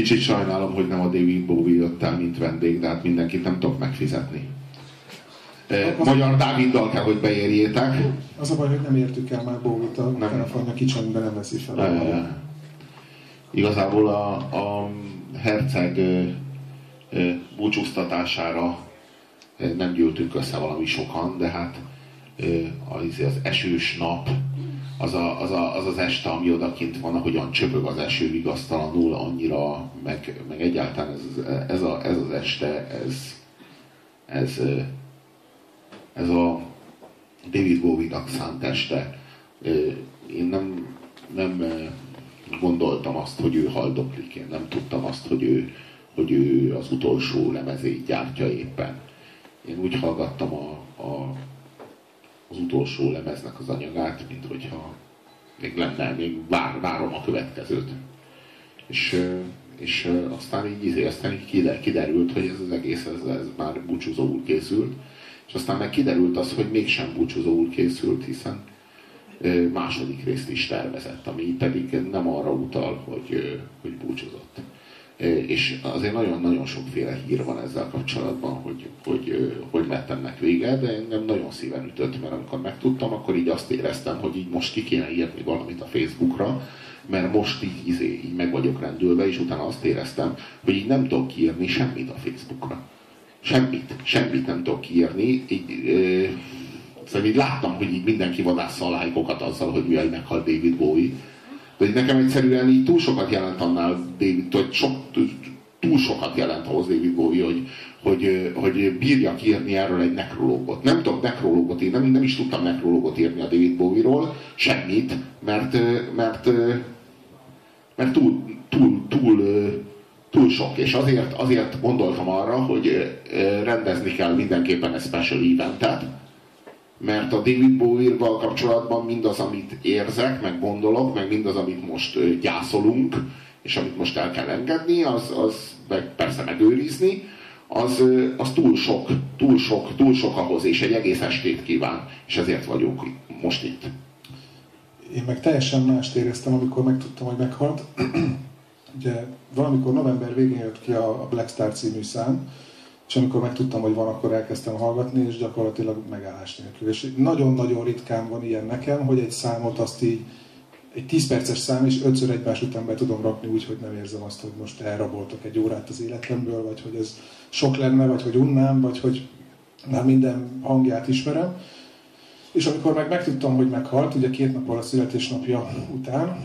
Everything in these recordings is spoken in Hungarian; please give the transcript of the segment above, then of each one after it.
Kicsit sajnálom, hogy nem a David Bowie jött el, mint vendég, de hát mindenkit nem tudok megfizetni. Magyar Dáviddal kell, hogy beérjétek. Az a baj, hogy nem értük el már Bowie-t, a telefonja kicsenben nem veszi fel. E, igazából a, a herceg búcsúztatására nem gyűltünk össze valami sokan, de hát az, az esős nap, az, a, az, a, az az este, ami odakint van, ahogyan csöpög az eső vigasztalanul, annyira, meg, meg egyáltalán ez, ez, a, ez az este, ez, ez, ez a David Bowie-nak szánt este. Én nem, nem gondoltam azt, hogy ő haldoklik, én nem tudtam azt, hogy ő, hogy ő az utolsó lemezét gyártja éppen. Én úgy hallgattam a, a, az utolsó lemeznek az anyagát, mint hogyha még lenne, még vár, várom a következőt. És, és aztán így, izé, aztán így kiderült, hogy ez az egész ez, ez már búcsúzóul készült, és aztán meg kiderült az, hogy mégsem búcsúzóul készült, hiszen második részt is tervezett, ami pedig nem arra utal, hogy, hogy búcsúzott. És azért nagyon-nagyon sokféle hír van ezzel kapcsolatban, hogy hogy, hogy lett ennek vége, de engem nagyon szíven ütött, mert amikor megtudtam, akkor így azt éreztem, hogy így most ki kéne írni valamit a Facebookra, mert most így, izé, így meg vagyok rendülve, és utána azt éreztem, hogy így nem tudok kiírni semmit a Facebookra. Semmit, semmit nem tudok kiírni. Így, ö, szóval így láttam, hogy így mindenki vadásza a lájkokat azzal, hogy milyen meghalt David Bowie de nekem egyszerűen így túl sokat jelent annál David, hogy sok, túl sokat jelent ahhoz David Bowie, hogy, hogy, hogy bírjak írni erről egy nekrológot. Nem tudok nekrológot írni, nem, nem is tudtam nekrológot írni a David Bowie-ról, semmit, mert, mert, mert túl, túl, túl, túl sok, és azért, azért gondoltam arra, hogy rendezni kell mindenképpen egy special eventet, mert a David Bowie-val kapcsolatban mindaz, amit érzek, meg gondolok, meg mindaz, amit most gyászolunk, és amit most el kell engedni, az, az meg persze megőrizni, az, az túl sok, túl sok, túl sok ahhoz, és egy egész estét kíván, és ezért vagyunk most itt. Én meg teljesen mást éreztem, amikor megtudtam, hogy meghalt. Ugye valamikor november végén jött ki a Black Star című szám, és amikor megtudtam, hogy van, akkor elkezdtem hallgatni, és gyakorlatilag megállás nélkül. És nagyon-nagyon ritkán van ilyen nekem, hogy egy számot azt így, egy 10 perces szám, és ötször egymás után be tudom rakni úgy, hogy nem érzem azt, hogy most elraboltak egy órát az életemből, vagy hogy ez sok lenne, vagy hogy unnám, vagy hogy már minden hangját ismerem. És amikor meg megtudtam, hogy meghalt, ugye két nappal a születésnapja után,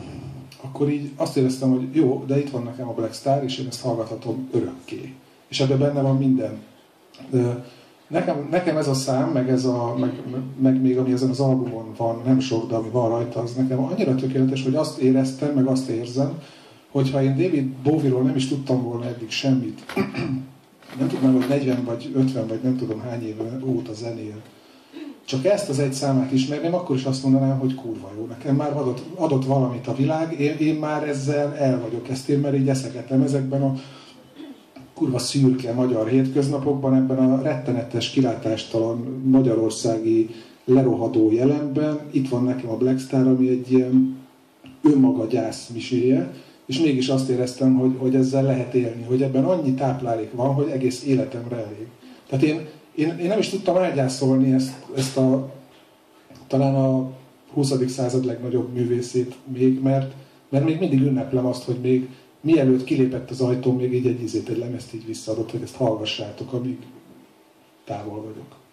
akkor így azt éreztem, hogy jó, de itt van nekem a Black Star, és én ezt hallgathatom örökké és ebben benne van minden. De nekem, nekem ez a szám, meg, ez a, meg, meg még ami ezen az albumon van, nem sok, de ami van rajta, az nekem annyira tökéletes, hogy azt éreztem, meg azt érzem, hogyha én David Bowie-ról nem is tudtam volna eddig semmit, nem tudnám, hogy 40 vagy 50 vagy nem tudom hány éve óta zenél, csak ezt az egy számát ismerném, akkor is azt mondanám, hogy kurva jó. Nekem már adott, adott valamit a világ, én, én már ezzel el vagyok. Ezt én már így eszegetem ezekben a kurva szürke magyar hétköznapokban, ebben a rettenetes, kilátástalan magyarországi lerohadó jelenben, itt van nekem a Black Star, ami egy ilyen önmaga gyász miséje, és mégis azt éreztem, hogy, hogy ezzel lehet élni, hogy ebben annyi táplálék van, hogy egész életemre elég. Tehát én, én, én nem is tudtam elgyászolni ezt, ezt a talán a 20. század legnagyobb művészét még, mert, mert még mindig ünneplem azt, hogy még mielőtt kilépett az ajtó, még így egy izét, egy lemezt így visszaadott, hogy ezt hallgassátok, amíg távol vagyok.